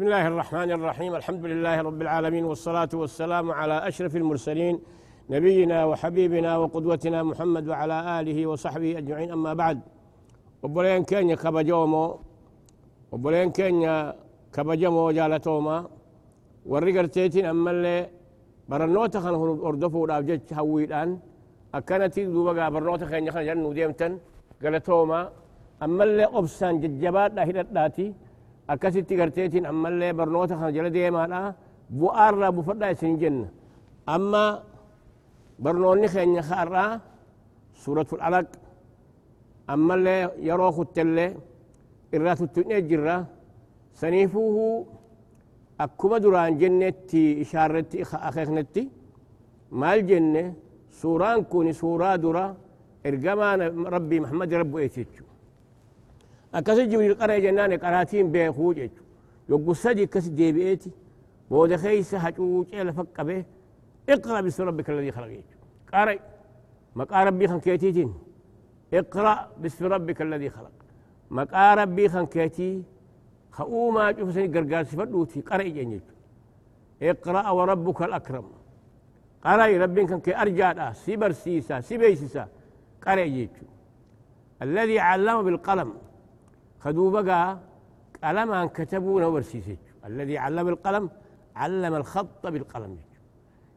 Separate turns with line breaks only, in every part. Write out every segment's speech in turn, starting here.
بسم الله الرحمن الرحيم. الحمد لله رب العالمين والصلاة والسلام على أشرف المرسلين نبينا وحبيبنا وقدوتنا محمد وعلى آله وصحبه أجمعين. أما بعد وبولين كينيا كبجومو وبولين كينيا كبجمو جالتوما والرقرتيتين أما اللي برنوتا خان أردفو الأبجج هويدان أكانتي دوبا برنوتا خان جنو ديمتن قالتوما أما اللي أبسان ججبات لا هدت akkasitti garteetiin ammallee barnoota kana jala deemaadha bu'aarraa bufadhaa isin jenna amma barnoonni keenya kaarraa suuratul alaq ammallee yeroo kuttellee irraa tuttu'nee jirra saniifuuhu akkuma duraan jennetti ishaarretti akeeknetti maal jenne suuraan kun suuraa dura ergamaa rabbii muhammad rabbu'eeti jechuudha akkasi jibriil qaree jennaan qaraatiin beekuu jechu yoggu sadi akkas deebi'eeti booda keeysa hacuucee lafa qabee اقرأ باسم ربك الذي خلق يجو قارئ مقا ربي خان كيتيتين اقرأ باسم ربك الذي خلق مقا ربي خان كيتي خؤوما شوف سني قرقار سفدوتي قرأ جنجو اقرأ وربك الأكرم قرأ ربي خان كي أرجع سيبر سيسا سيبيسيسا قرأ يجو الذي علم بالقلم خذوا بقى قلم أن كتبوا نورسيسج الذي علم القلم علم الخط بالقلم.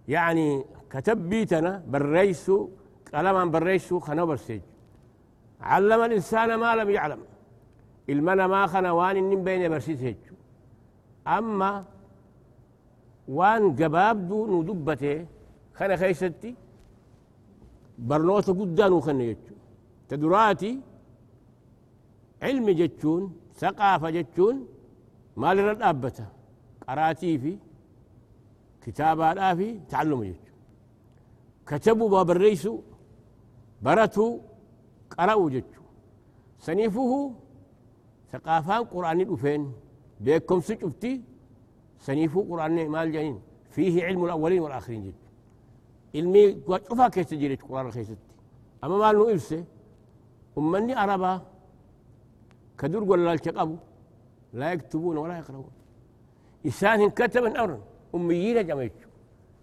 يعني كتب بيتنا بالريس قلما بالريس خنوبر سج علم الإنسان ما لم يعلم. المنا ما خنوان من بين برسيسج أما وان جباب دو ندبته خنا خيستي برنوت قدانو خنا تدراتي علم جتشون ثقافة جتشون مال رد أبتا قراتي في كتابة في تعلم جتشون. كتبوا باب الرئيس برتوا قرأوا جتشون. سنيفه ثقافان قرآن الأفين بيكم سجفتي سنيفه قرآن مال جنين. فيه علم الأولين والآخرين جتشون. علمي وشوفها كيف تجري قرآن الخيستي أما مال نو إبسه أمني أربا كدور ولا التقبوا لا يكتبون ولا يقرؤون. إنسان كتب أمرا أميين جمعت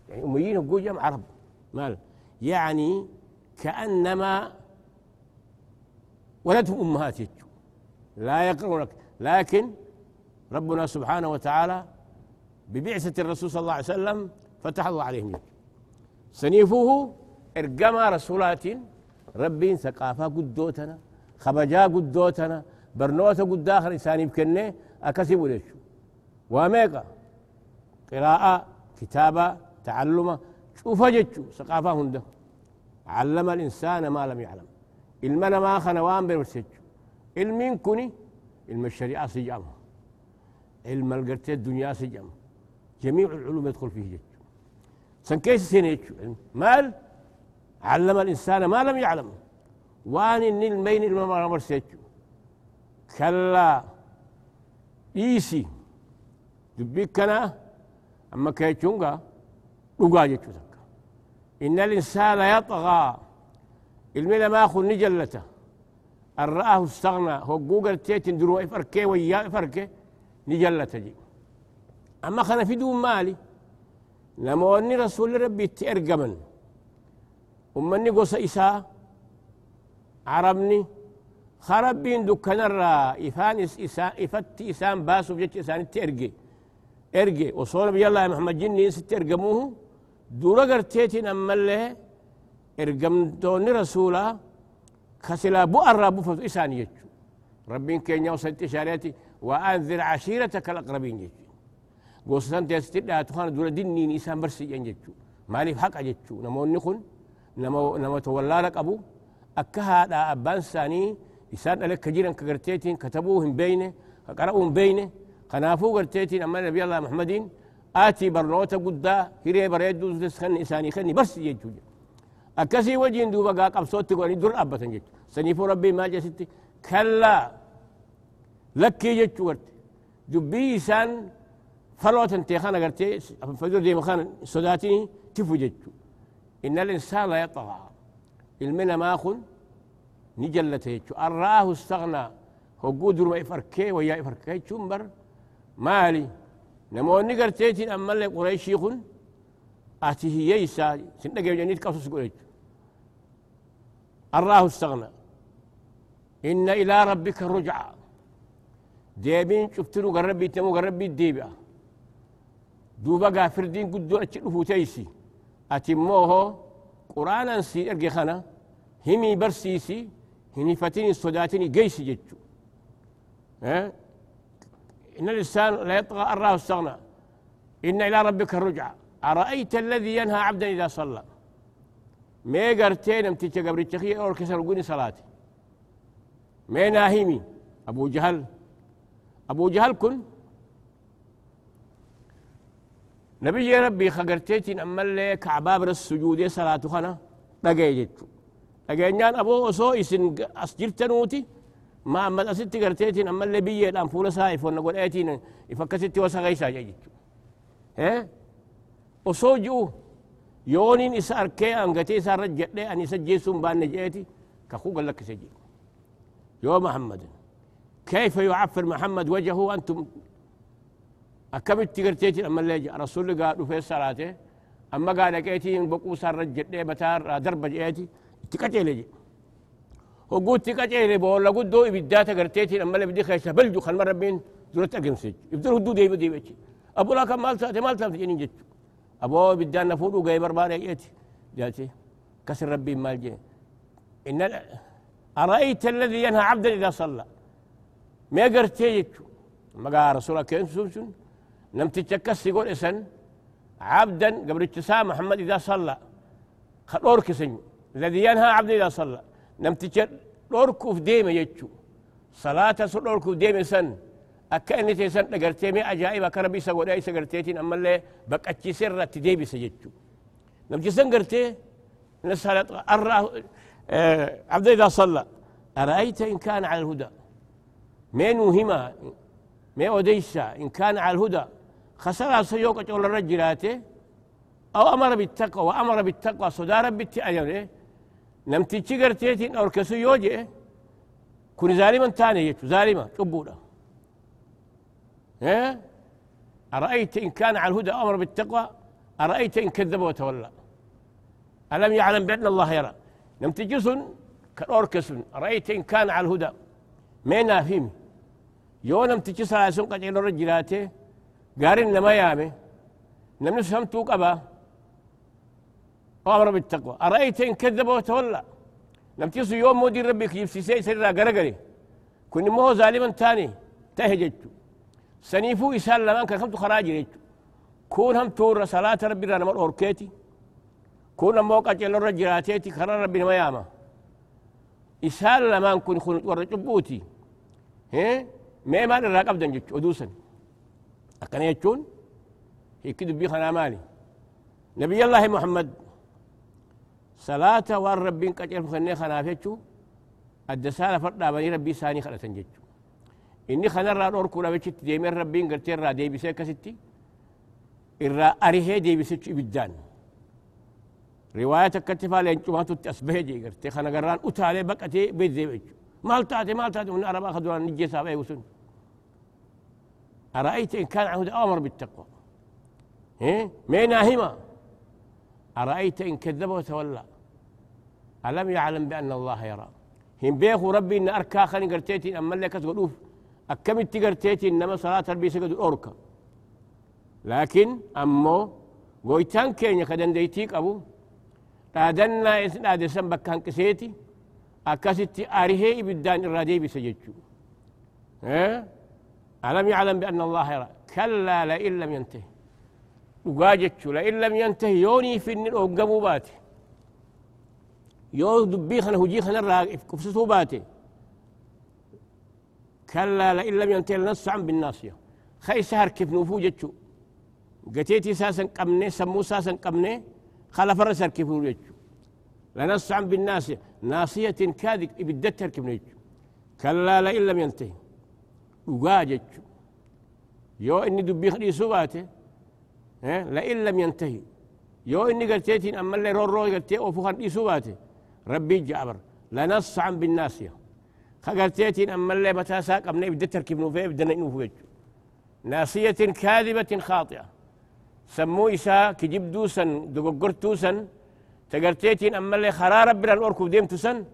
يعني أميين يقول جمع عرب. مال؟ يعني كأنما ولدهم أمهات لا يقرؤون لكن ربنا سبحانه وتعالى ببعثة الرسول صلى الله عليه وسلم فتح الله عليهم سنيفوه إرقما رسولات ربين ثقافة قدوتنا خبجا قدوتنا برنوتا قد داخل إنساني بكنة أكسب ليش وميقا قراءة كتابة تعلم شوف جتشو ثقافة هنده علم الإنسان ما لم يعلم. المنا ما خنوان برسجو علمين كوني علم الشريعة سجام علم القرتي الدنيا سجام جميع العلوم يدخل فيه جتشو سنكيس سينيتشو مال؟ علم الإنسان ما لم يعلم. وأن المين كلا. إيسي دبيكنا أما كيتشونغا. لقا جتشو إن الإنسان يطغى. الملا ما أخذ نجلته. رآه استغنى. هو جوجل تيتن درو إفركي ويا إفركي. نجلته جي. أما خنا في دون مالي. لما وني رسول ربي تأرجمن أمني قصة إساء. عربني. خربين دكان الرا إفان إسان إفتي إسان باسو بجت إسان ترجي إرجي. وصول بي الله محمد جني سترجموه دورا قرتيتين أما اللي إرجم دوني رسولا. خسلا بو الرابو فتو إسان يجو. ربين كين يوصل إشاراتي. وأنذر عشيرتك الأقربين يجو. قوسان تيستي لا تخان دورا دينين إسان برسي ينجو مالي حق جتشو نمو نخن نمو نمو تولى لك أبو. أكها أبان ساني. إسان ألك كجيرا كقرتيتين كتبوهم بينه قرأوهم بينه. خنافو قرتيتين أما نبي الله محمدين آتي برنوتا قدا هيري بريدو تسخن إساني خني بس يجو أكسي وجين دوبا قاق أبصوت تقولي در أبتا جيت سنيفو ربي ما جستي كلا لك يجو ورت دبي إسان فلوت انتي خانا قرتي فجر دي مخان سوداتيني تفو جيتشو إن الإنسان لا يطغى. إلمنا ما أخن نجلت يجو أن رآه استغنى. هو قدر ما يفركي ويا يفركي. تشمبر مالي. نموني قرتيتين أما اللي قريشي خن أتي هي يسا. سنة جنيت كفص قريش. الله استغنى. إن إلى ربك الرجع ديبين شفتنو قربي تمو قربي ديبا دوبا غافر دين قدو أتشلفو تيسي أتموه قرآنا سي أرقي خنا همي برسيسي. هني فتيني صداتني قيسي جتشو ها؟ إن الإنسان لا يطغى الله استغنى إن إلى ربك الرجع أرأيت الذي ينهى عبدا إذا صلى؟ ما قرتين امتيجا قبر التخي أو كسر قوني صلاتي. ما ناهيمي أبو جهل. أبو جهل كن؟ نبي يا ربي خقرتيتين أما اللي كعباب السجود صلاة خنا. دقي جتو دقينيان أبو أسو إسن أسجرت نوتي ما أما أستي قرتيتين أما اللي بيه الآن فولا سايف ونقول آيتين إفكستي وسغيسا جتو ها أسو جو يونين إسا أركي أنقتي إسا رجع أن يسجيسون بان نجيتي كخو قال لك سجي يا محمد كيف يعفر محمد وجهه أنتم أكمل تقرتيتي أما اللي رسول قال في الصلاة أما قال كيتي بقو صار رجل بتار درب جيتي تكتي لي وقلت تكتي لي بقول له قدو إبدات قرتيتي أما اللي بدي خيشة بلجو خل مرة بين زرت أقمسج يبدو هدو دي بدي بيتي أبو لك مال تاتي مال تاتي جنين جت أبو بدان نفوض وقاي بربان يأتي جاتي. كسر ربي مال جي. إن أرأيت الذي ينهى عبدا إذا صلى. ما قرتي ما قال رسولك كيف سوسن نم تتكس يقول إسن. عبدا قبل اتسام محمد إذا صلى. خلور كسن الذي ينهى عبدا إذا صلى. نم تتكس في ديما يجو. صلاة سلور في ديما سن. أكأني تيسن نقرتي مي أجائب كربي سقول أي سقرتيتين. أما اللي بقتشي سرة تديبي سجدتو نم تسن قرتي نسالة أرى آه عبد إذا صلى. أرأيت إن كان على الهدى؟ من وهما؟ ما وديسا؟ إن كان على الهدى. خسر سيوك تقول الرجلاته أو أمر بالتقوى وأمر بالتقوى. صدى ربي نم تيتين أو الكسو يوجي كن ظالما تاني يتو ظالما شبودا ها أرأيت إن كان على الهدى أمر بالتقوى؟ أرأيت إن كذب وتولى. ألم يعلم بأن الله يرى؟ نم تجسن كالأوركسن رأيت إن كان على الهدى؟ ما نافهم يو نم تجس على سنقة إلى الرجلاته قارن لما يامي؟ نم نفهم توق أبا؟ أمر بالتقوى أرأيت إن كذب وتولى؟ نم تجس يوم مدير ربك يفسي سي سرى قرقري. كن مو ظالما تاني. تهججت سنيفو إسال لمن كان خمت خراجي كون هم تور صلاة ربي رانا مر أوركيتي. كون موقع جل الرجلاتيتي كرر ربي ما ياما. إسال لما كن خن ور جبوتي هي ما ما نراقب دنجت ودوسا أكن يجون هي كده بي خنا مالي. نبي الله محمد. صلاة وار ربي كجل خني خنا فيتشو الدسالة فردا بني ربي ساني خلا تنجتشو إني خنا را دور كولا بيتشت ديمر ربي غرتي را دي بيسه كستي إرا أريه دي بيسه إبدان رواية كتفا لين ما تتأسبه جي قرتي خنا قران أتالي بقتي بيت زي بيت مال تاتي مال تاتي من أربعة خدوا نجي سابع وسن أرأيت إن كان عهد أمر بالتقوى إيه مين هما أرأيت إن كذب وتولى؟ ألم يعلم بأن الله يرى؟ هم بيخو ربي إن أركا خني قرتيتي أما اللي كتقول أوف أكملت قرتيتي إنما صلاة ربي سجد أوركا لكن أمو قويتان كينيا كدن ديتيك أبو dhaadannaa isin dhaadesan bakka hanqiseeti akkasitti arihee ibiddaan irraa deebisa jechuu alam yaclam bianna allaha yara kallaa lain lam yantahi وقاجتش لئن لم ينتهي يوني في النن وقبو باتي يوز دبيخنا هجيخنا الراقف كفسسو باتي كلا لئن لم ينتهي لنص عن بالناصية خي سهر كيف نفوجتشو قتيتي ساسا قمني سمو ساسا قمني خلف الرسر كيف نفوجتشو لنص عن بالناصية ناصية كاذب ابدتها كيف نفوجتشو كلا لئن لم ينتهي وقاجتشو يو اني دبيخني سباتي لئن لم ينتهي. يو إني قلتيتين أما اللي رو رو قلتي أو فخر دي سوباته ربي جابر لنصعا بالناسية خقلتيتين أما اللي متى ساق امني بدت تركب بدنا نوفي ناصية كاذبة خاطئة. سمو إساء كجب دوسا دققر توسا تقرتيتين أما اللي خرا ربنا الأركب ديم توسا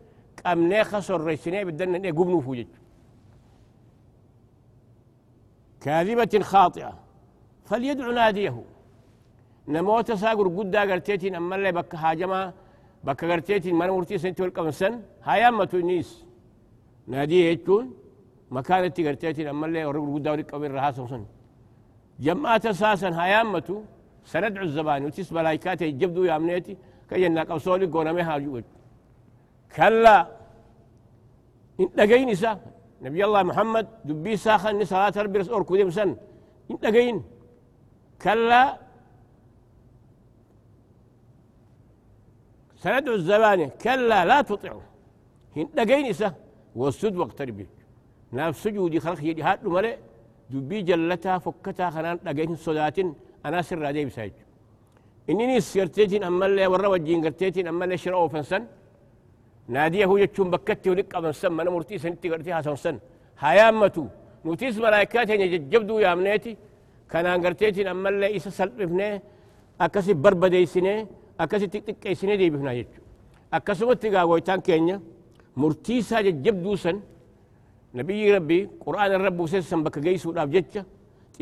قام نيخس الرئيسيني بدنا قبنو فوجد كاذبة خاطئة. فليدعو ناديه. نموت ساقر قد قرتيتين أما اللي بك هاجما بك قرتيتين من مرتي سنتي والقمسن هايامة نيس ناديه يجون مكانتي قرتيتين أما اللي ورقل قد ورقل رهاسم سن جماعة أساسا هيامتو سندعو الزبان وتس ملايكات يجبدو يا أمنيتي كي ينك أوصولي قونا ميها جوج كلا إن لقين إسا نبي الله محمد دبي ساخن صلاة ربي رسول كودي مسن إن لقين كلا سندعو الزبانية كلا لا تطيعوا هن دقين إسا والسد واقتربي نفس نعم، جودي خلق يدي هات نمالي دبي جلتا فكتا خنان دقين صدات أنا سر رادي بسايج إنني سيرتيتين أما اللي ورّا وجين قرتيتين أما اللي شرعوا فنسن. نادية هو يتشون بكتي ولك أبن سن. من مرتيس انتي قرتي حسن سن. هايامتو نوتيس ملايكاتين يجبدو يا منيتي. كانان قرتيتين أما اللي إسا سلطفنه أكسي بربديسنه akkasitti xiqqeessinee deebifnaa jechu akkasumatti gaagoytaan keenya murtii isaa jajjabduu san نبي ربي قرآن الرب وسيسن بك جيس وداب جتة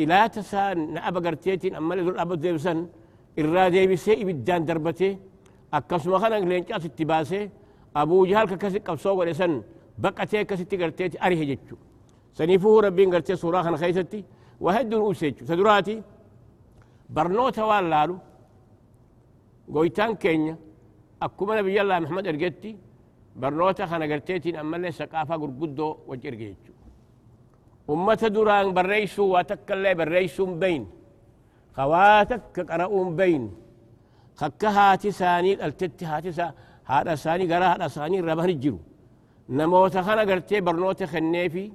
إلا تسان نأبا قرتيتين أما لذل أبا ديبسن إرا ديبسي إبدان دربتي أكسما خانا لين جاس اتباسي أبو جهل ككسي قبصو ولسن بقتي كسي تقرتيتي أريه جتشو سنيفوه ربي قرتي سورة خان خيستي وهدون أوسيتشو سدراتي برنوتا والالو قويتان كينيا أكما نبي الله محمد أرجتي برنوتا خنا قرتيتين أما اللي سقافة قرقدو وجرقيتشو أمة دران بريسو واتكالي بريسو بين خواتك قرأون بين خكا هاتي ساني التت هاتي سا هذا ساني قرا هذا ساني ربه نجرو نموت خنا قرتي برنوتا خنيفي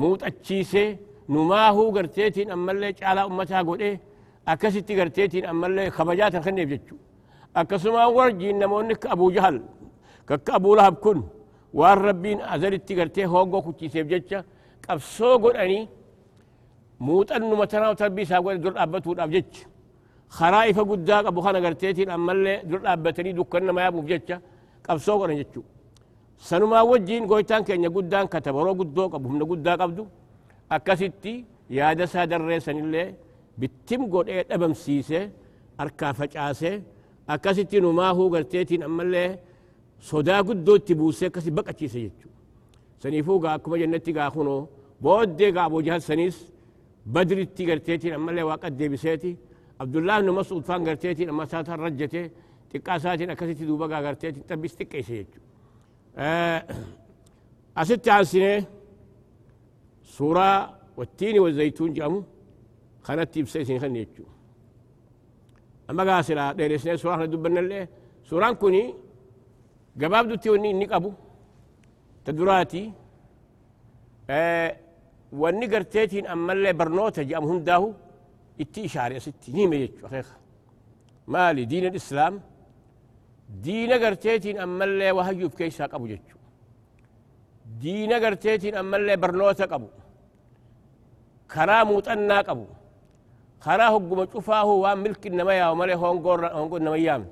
موت أتشيسي نماهو قرتيتين أما اللي على أمتها قول أكستي قرتيتين أما اللي خبجات خنيف جتشو akkasuma warjiin namoonni abu jahal kakka abu lahab kun waan rabbiin azalitti gartee hoggoo kuchiiseef jecha qabsoo godhanii muuxannuma tanaa tarbii isaa godhe dur dhaabbatuudhaaf jecha karaa ifa guddaa qabu kana garteetiin ammallee dur dhaabbatanii dukkan nama yaabuuf jecha qabsoo godhan jechuu sanumaa wajjiin goytaan keenya guddaan katabaroo guddoo qabu humna guddaa qabdu akkasitti yaada isaa darreessanillee bittim godhee dhabamsiisee harkaa facaasee ريسان اللي بتم قد إيه أبم سيسي أركا فجاسي أكاسيتي نماهو قرتيتين أما اللي sodaa guddootti buusee akkasi baqachiise jechuudha saniifuu gaa akkuma jennatti gaa kunoo booddee gaa aboo jahal saniis badritti garteetiin ammallee waaqa deebiseeti abdullaah nu mas'uud faan garteetiin amma isaataan rajjate xiqqaa isaatiin akkasitti duuba gaa garteetiin xabbis xiqqeesse jechuudha asitti aansinee suuraa wattiini أما قاسلا ديرسني سورة دبنا له سورة كوني جباب دوتي وني إنك أبو تدراتي آه وني قرتيتين أما اللي برنوتا جام هم داهو إتي شعر يا ستي نيمة يجو أخيخ مالي دين الإسلام دين قرتيتين أما اللي وهجو بكيساك أبو جتشو دين قرتيتين أما اللي برنوتا قبو كرامو تناك أبو karaa muuxannaa qabu karaa hogguma cufaahu waan milki nama yaawu malee hongoo nama yaamne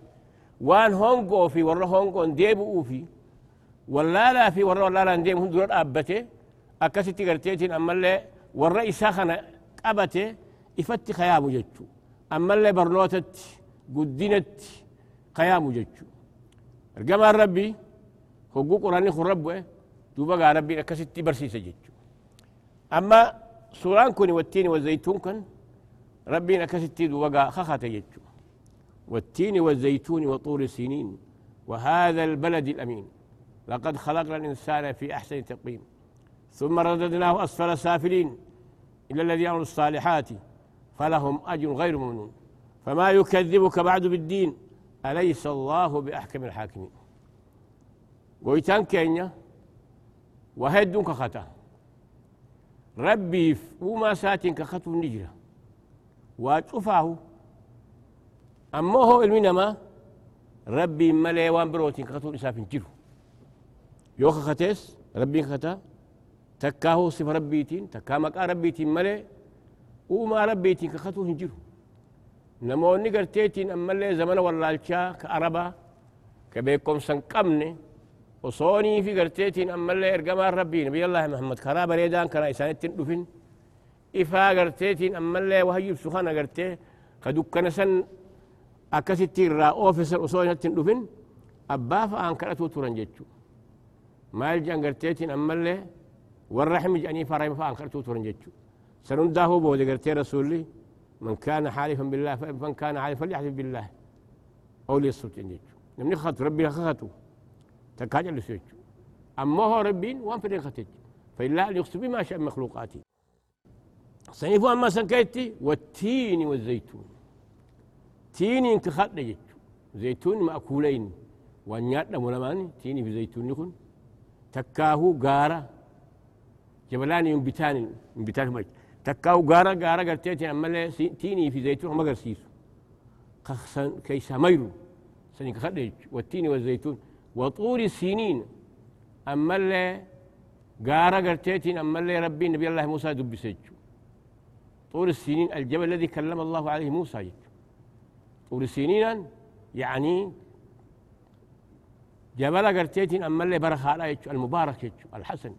waan hongoo fi warra hongoon deebi'uu fi wallaalaa fi warra wallaalaan deemu hundura dhaabbate akkasitti garteetiin ammallee warra isaa kana qabate ifatti kayaamu jechu ammallee barnootatti guddinatti kayaamu jechu ergamaan rabbi hogguu quraanni kun rabbu'e duuba gaa rabbiin akkasitti barsiisa jechu amma suuraan kun wattiini wazaytuun kan rabbiin akkasitti duuba gaa kakate jechu والتين والزيتون وطور سينين وهذا البلد الأمين. لقد خلقنا الإنسان في أحسن تقويم. ثم رددناه أسفل سافلين. إلا الذين يعملوا الصالحات. فلهم أجر غير ممنون. فما يكذبك بعد بالدين. أليس الله بأحكم الحاكمين. قويتان كينيا وهدون كخطا ربي وما ساتين كخطو النجرة. وتشوفاه أما هو علمي نما ربي ملي وان بروتين كخطو إساف جيرو. يو خطيس ربي خطا تكاهو صف ربيتين تكا مكا ربيتين ملي وما ربيتين كخطو هنجرو نموني قرتيتين أما اللي زمن واللالشا كأربا كبيكم سنقمني وصوني في قرتيتين أما اللي إرقما ربي نبي الله محمد كرا بريدان كرا إسانتين دفن إفا قرتيتين أما اللي وهيب سخانة قرتي قدو كان سن أكسي تيرا أوفيسر أصوين هاتين لفن أبا فأن كرتو ترنجتشو ما الجان قرتيتين أما اللي والرحم جاني فرايم فأن كرتو ترنجتشو سنون داهو بودي قرتي رسولي. من كان حالفا بالله فمن كان حالفا ليحلف بالله. أولي الصوت ينجتشو نمني خطو ربي خطو تكاجل لسيتشو أما هو ربين وانفرين خطيتشو فإلا أن يخطو بما شاء مخلوقاتي. سنفو أما سنكيتي والتين والزيتون. تين كخط زيتون مأكولين. وأن يأتنا ملماني تيني في زيتون يكون تكاهو غارة. جبلان ينبتان ينبتان مج تكاهو غارة غارة قرتيتي. أما تيني في زيتون ما قرسيس كيسا ميرو. سنين خدج والتين والزيتون. وطول السنين. أما غارة قرتيتي. أما ربي نبي الله موسى دب سجو طول السنين الجبل الذي كلم الله عليه موسى طول السنين يعني جبل قرتيتين أما اللي برخاء المبارك يجو الحسن.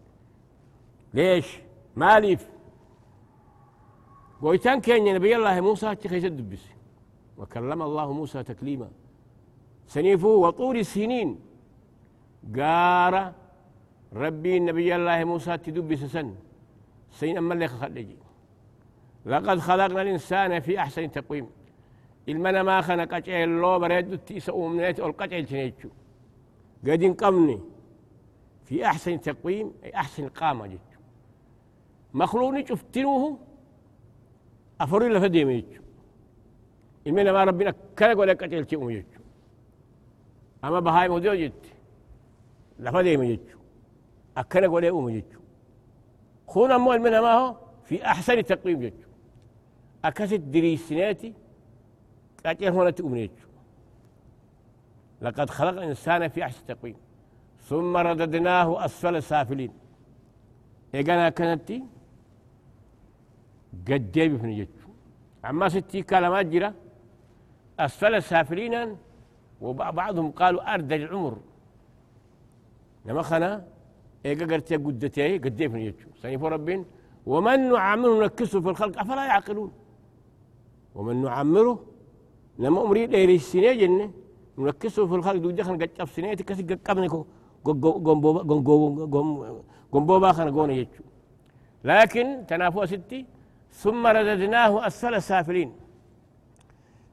ليش؟ ماليف قويتان كان نبي الله موسى تخيس الدبس وكلم الله موسى تكليما. سنيفو وطول السنين قار ربي نبي الله موسى تدبس سن. سين أما اللي خلجي لقد خلقنا الإنسان في أحسن تقويم. إلمنا ما خنق أجعل الله بريد تيسأو منيت والقجل تنيتشو. قد انقمني في أحسن تقويم أي أحسن قامة جد مخلوقني شفتنوه أفر إلا فدي ميجو إلمنا ما ربنا كلا ولا كتل شيء ميجو أما بهاي موديو جد لفدي ميجو أكلا ولا ميجو خون أمو إلمنا ما هو في أحسن تقويم جد أكست دريسناتي كاتل هنا تؤمنيجو لقد خلق الإنسان في أحسن تقويم. ثم رددناه أسفل سافلين. إيقانا كانت قد في نجتشو. أما ستي كلمات جرا أسفل سافلين وبعضهم قالوا أرد العمر. لما خنا إيقا قرتي قدتي قد في نجتشو. سيفو ربين ومن نعمره نكسه في الخلق أفلا يعقلون؟ ومن نعمره لما أمري ليري السنة جنة. نركزوا في الخلق دو دخل قد سنيتي كسي قبني كو قنبوبا خنا قونا يجو لكن تنافو ستي ثم رددناه أسفل سافلين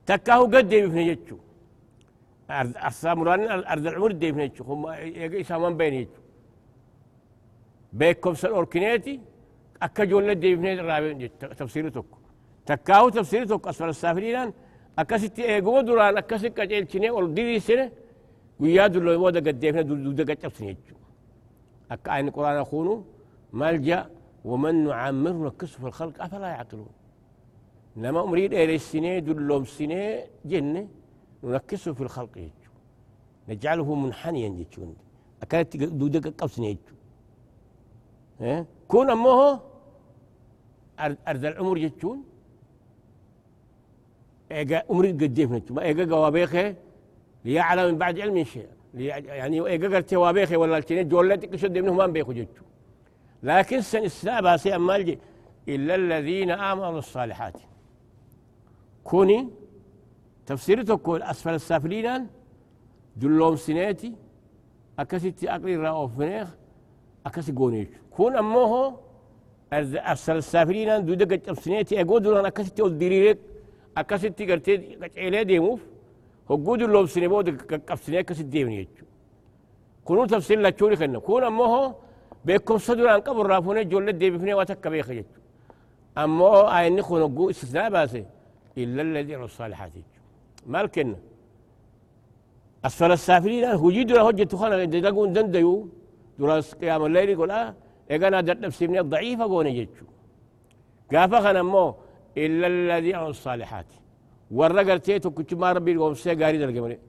تكاهو قد يفني يجو السامران أرض العمر دي يفني يجو هم يسا من بين يجو بيكم سن أوركينيتي أكا جولة دي يفني رابين تفسيرتك تكاهو تفسيرتك أسفل السافلين akkasitti eeguma duraan akkasi qaceelchine ol diriisine guyyaa dulloo booda gaddeefne dugda gaccabsine jechuu akka ayni quraana kunu maal jaa ومن نعمر نكسه في الخلق أفلا يعقلون. لما أمريد إيريسيني دلوم سيني جنة نركزه في الخلق يجو. نجعله منحنيا يجون أكانت دودك قبسني يجو. كون أمه أرض العمر يجون. إيجا أمري قديف نتما إيجا قوابيخي ليعلم من بعد علم شيء. يعني إيجا قرتي وابيخي ولا التنين جولتك شد منهم ما بيخو جتو لكن سن السابع سي أمالجي إلا الذين آمنوا الصالحات كوني تفسيرته كون أسفل السافلين دلوم سنيتي أكسيتي أقلي رأوف فنيخ أكسي قونيش كون أموه أسفل السافلين دودك سنيتي أقول دولان أكسيتي أول ديريريك akkasitti gartee qaceelee deemuuf hogguu dulloomsine booda qaqqabsine akkasitti deemne jechuudha. Kunuu tafsiin lachuuni kenna. Kun ammoo hoo beekumsa duraan qabu irraa fuunee ijoollee deebifnee waan akka beeka jechuudha. Ammoo ayinni kun hogguu istisnaa baase illa alladhi saalihaat jechuudha. Maal kenna? السافلين هجي درا هجة خانا دلقون دنديو درا قيام الليل يقول آه إيقانا درد نفسي من الضعيفة قوني جيتشو قافا خانا مو إلا الذي عن الصالحات. ورقل تيتو كنت ما ربي القوم سي قاري دلقى مني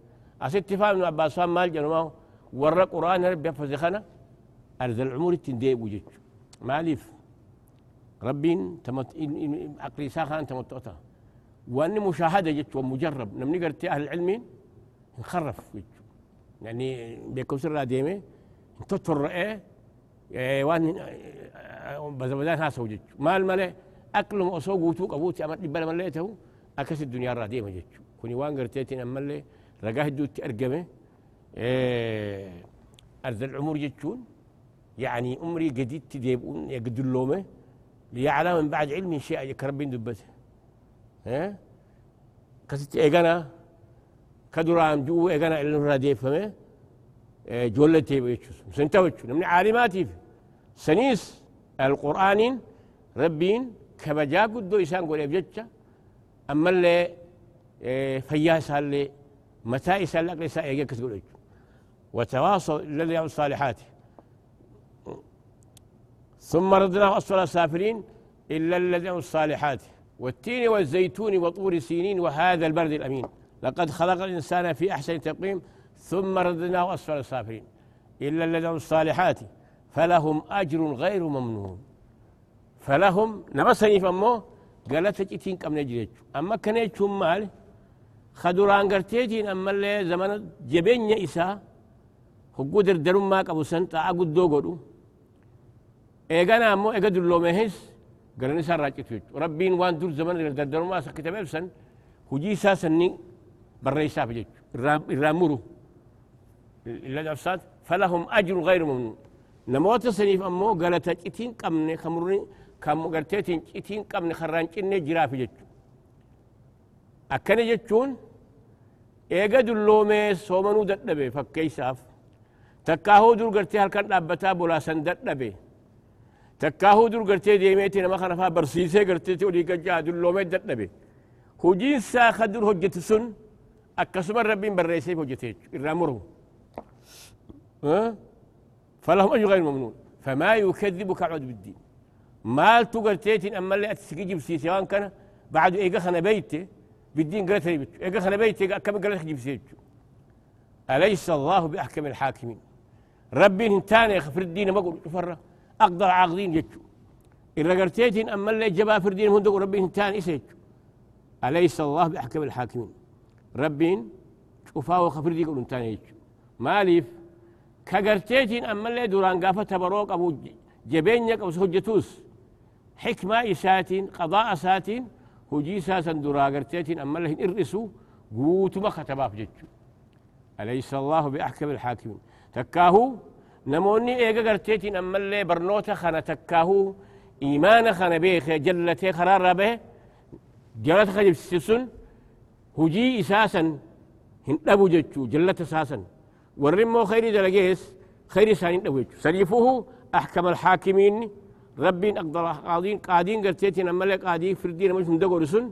أسيت فاهم من عباس فاهم مال جنو ورق قرآن ربي يفز خنا أرض العمر التنديب وجدت ماليف ربين تمت عقلي ساخن تمتعتها وان مشاهدة جت ومجرب. نمني قرتي أهل العلم نخرف يعني بيكون سر ديمي تطر إيه وان بزبدان هاسو جت مال مالي اكل مؤسو قوتو قبوتي امد بلا مليته إكس الدنيا را ديما جت كوني وان قرتيتي نملي رقاه دوت أرقمه. إيه أرض العمر جتشون يعني عمري قديد تديبون يقدر اللومه ليعلم من بعد علم شيء يكربين دبته ها كست إيغانا. كدرام جو إيغانا اللي رادي فمه جولتي بيتشوس سنتوچ من عالماتي. سنيس القرآن ربين كبجا قدو إسان قول يبجتش أما اللي فياس اللي متى إسان لك لسا إيجاك تقول وتواصل يعمل الصالحات ثم ردناه أسفل السافلين إلا الذين الصالحات والتين والزيتون وطور سينين وهذا البرد الأمين لقد خلق الإنسان في أحسن تقويم ثم ردناه أسفل السافلين إلا الذين الصالحات فلهم أجر غير ممنون فلهم نبسني فمو قالت جتين كم نجريت أما كان يجتم مال خدران قرتيتين أما اللي زمن جبين إسا هقو دردرم ما قبو سنتا أقود دو قدو إيغانا امو ايغا دلومه هيس غرني سار راجت ربين وان دور زمان دردر ما سكت بلسن هجي ساسني بريسا بجج الرامرو إلا الافساد فلهم أجر غير ممنون نموت سنيف امو غلطه تشتين قمني كم غرتيتين تشتين قمني خرانچني جراف جج akkana jechuun eega dulloomee soomanuu dadhabe fakkeysaaf takkaahoo dur gartee halkan dhaabbataa bolaasan dadhabe. تكاهو دور قرتي ديميتي نما خنا فا برسيسي قرتي تولي قجا دلومي ددبي هجين سا خدر هجت سن أكسب ربين بريسي هجتيج الرامره ها فلهم أجر غير ممنون فما يكذبك عود بالدين مال تقرتيتين أما اللي أتسكي سي سواء كان بعد إيقا خنا بيتي بالدين قالت لي بيت إيقا خنا بيتي كم قالت جبسي أليس الله بأحكم الحاكمين؟ ربي انتاني يخفر الدين ما قول فرّه أقدر عاقدين جتشو إن قرتيتين أما اللي جبا فردين هندق ربي انتان إسيتشو أليس الله بأحكم الحاكمين؟ ربين شوفاه وخفر دي قولون تاني ماليف كقرتيتين أما اللي دوران قافة تبروك أبو جبين يك أو سهجتوس حكمة إساتين قضاء ساتين هجي ساسا دورا قرتيتين أما اللي إرسو قوتو ما جتشو أليس الله بأحكم الحاكمين؟ تكاهو؟ نموني إيجا قرتيتين أما اللي برنوتا خنا تكاهو إيمان خنا بيخ جلتي خرار به جلت خجب سسن هجي إساسا هن أبو جتشو جلت أساسا ورمو خير دلقيس خير سانين أبو جتشو سليفوه أحكم الحاكمين ربين أقدر قاضين قاضين قرتيتين أما اللي قاضي فردين مش من دقور سن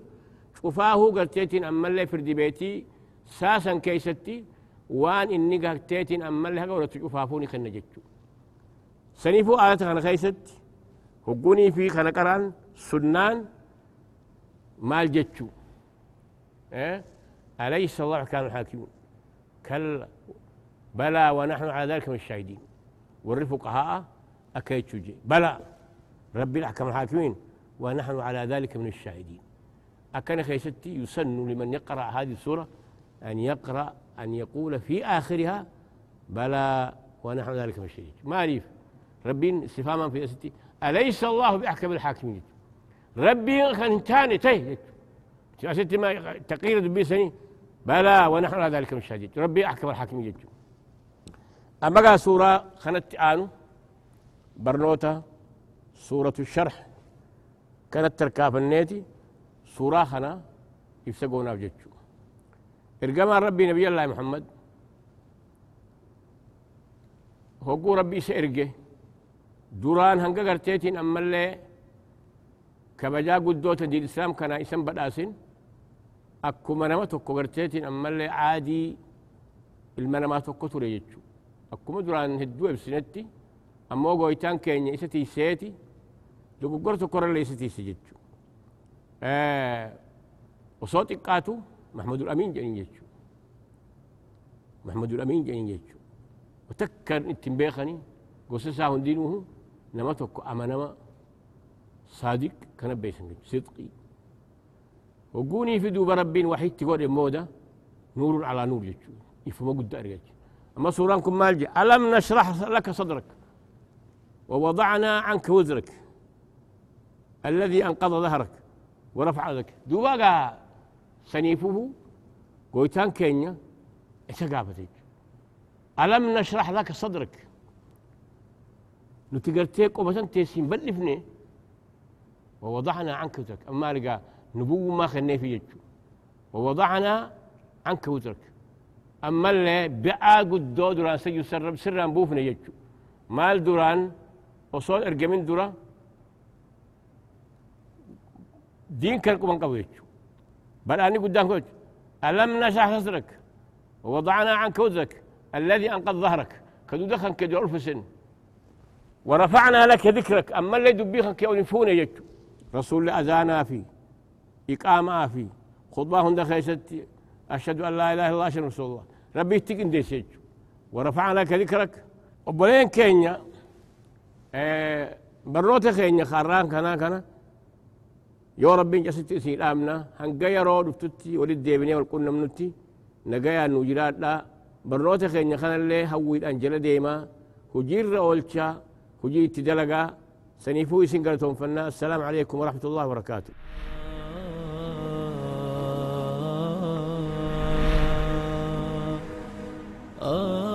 شوفاه قرتيتين أما فردي بيتي. ساسا كيستي. وان إني قرتيتين أما اللي هقول تشوفافوني خنا جتشو سنيفو آيات خنا خيست. هقوني في خنا قران. سنان. مال جتشو إيه؟ أليس الله كان الحاكمون كلا بلى ونحن على ذلك من الشاهدين والفقهاء أكيد بلى ربي الأحكم الحاكمين ونحن على ذلك من الشاهدين. أكن خيستي يسن لمن يقرأ هذه السورة أن يقرأ أن يقول في آخرها بلى ونحن ذلك من الشاهدين. ما ريف ربي استفهاما في أستي أليس الله بأحكم الحاكمين؟ ربي خن تاني تيه ستي ما تقير دبي سني. بلى ونحن على ذلك من الشاهدين. ربي أحكم الحاكمين أما سورة خنت آنو برنوتا سورة الشرح كانت تركاف النيتي سورة خنا يفسقونا بجتشو إرقما ربي نبي الله محمد هو ربي سإرقه duraan hanga garteetiin ammallee kabajaa guddoota diin islaam kana isan badhaasin akkuma nama tokko garteetiin ammallee caadii ilma namaa tokko ture jechu akkuma duraan hedduu ibsinetti ammoo gooytaan keenya isa tiiseeti دوغورت كور ليستي سجدتو ا آه، وصوت قاتو محمود الأمين جنيجو محمود الأمين جنيجو وتكر تنبيخني قصصا هندينوه نمتك أما نما صادق كان بيسن صدقي. وقوني في دوب رب وحيد تقول مودة نور على نور يجو يفهم قد أرجع. أما سورانكم مالجي ألم نشرح لك صدرك؟ ووضعنا عنك وزرك. الذي أنقض ظهرك ورفع لك دوبا سنيفه قويتان كينيا إيش قافتك ألم نشرح لك صدرك؟ نتقرتيك وبسنت تيسين بلفني. ووضعنا عنك وزرك أما لقى نبو ما خلني في يجو. ووضعنا عنك وزرك أما اللي بقى قد دو دران سيو سرب سران بوفنا يجو. مال دران وصول ارجمين درا دين من قبل يجو بل أني قدام كوج ألم نشرح صدرك ووضعنا عنك وزرك الذي أنقذ ظهرك. كدو دخن كدو ألف سن. ورفعنا لك ذكرك. أما اللي دبيخن كيولفون يجو رسول أذانا فيه إقامة في خطبة هند خيستي أشهد أن لا إله إلا الله رسول الله. ربي يتقن دي سيج ورفعنا لك ذكرك. وبلين كينيا آه بروت كينيا خاران كنا كنا. يا ربي جسد سيد آمنا هنجا رو دفتتي ولد ديبني والقلنا منتي نجايا نوجرات لا بروت كينيا خنا اللي هويد أنجل ديما هجير أولشا هجي تدلقا سنيفوي سنقلتهم فنا السلام عليكم ورحمة الله وبركاته آه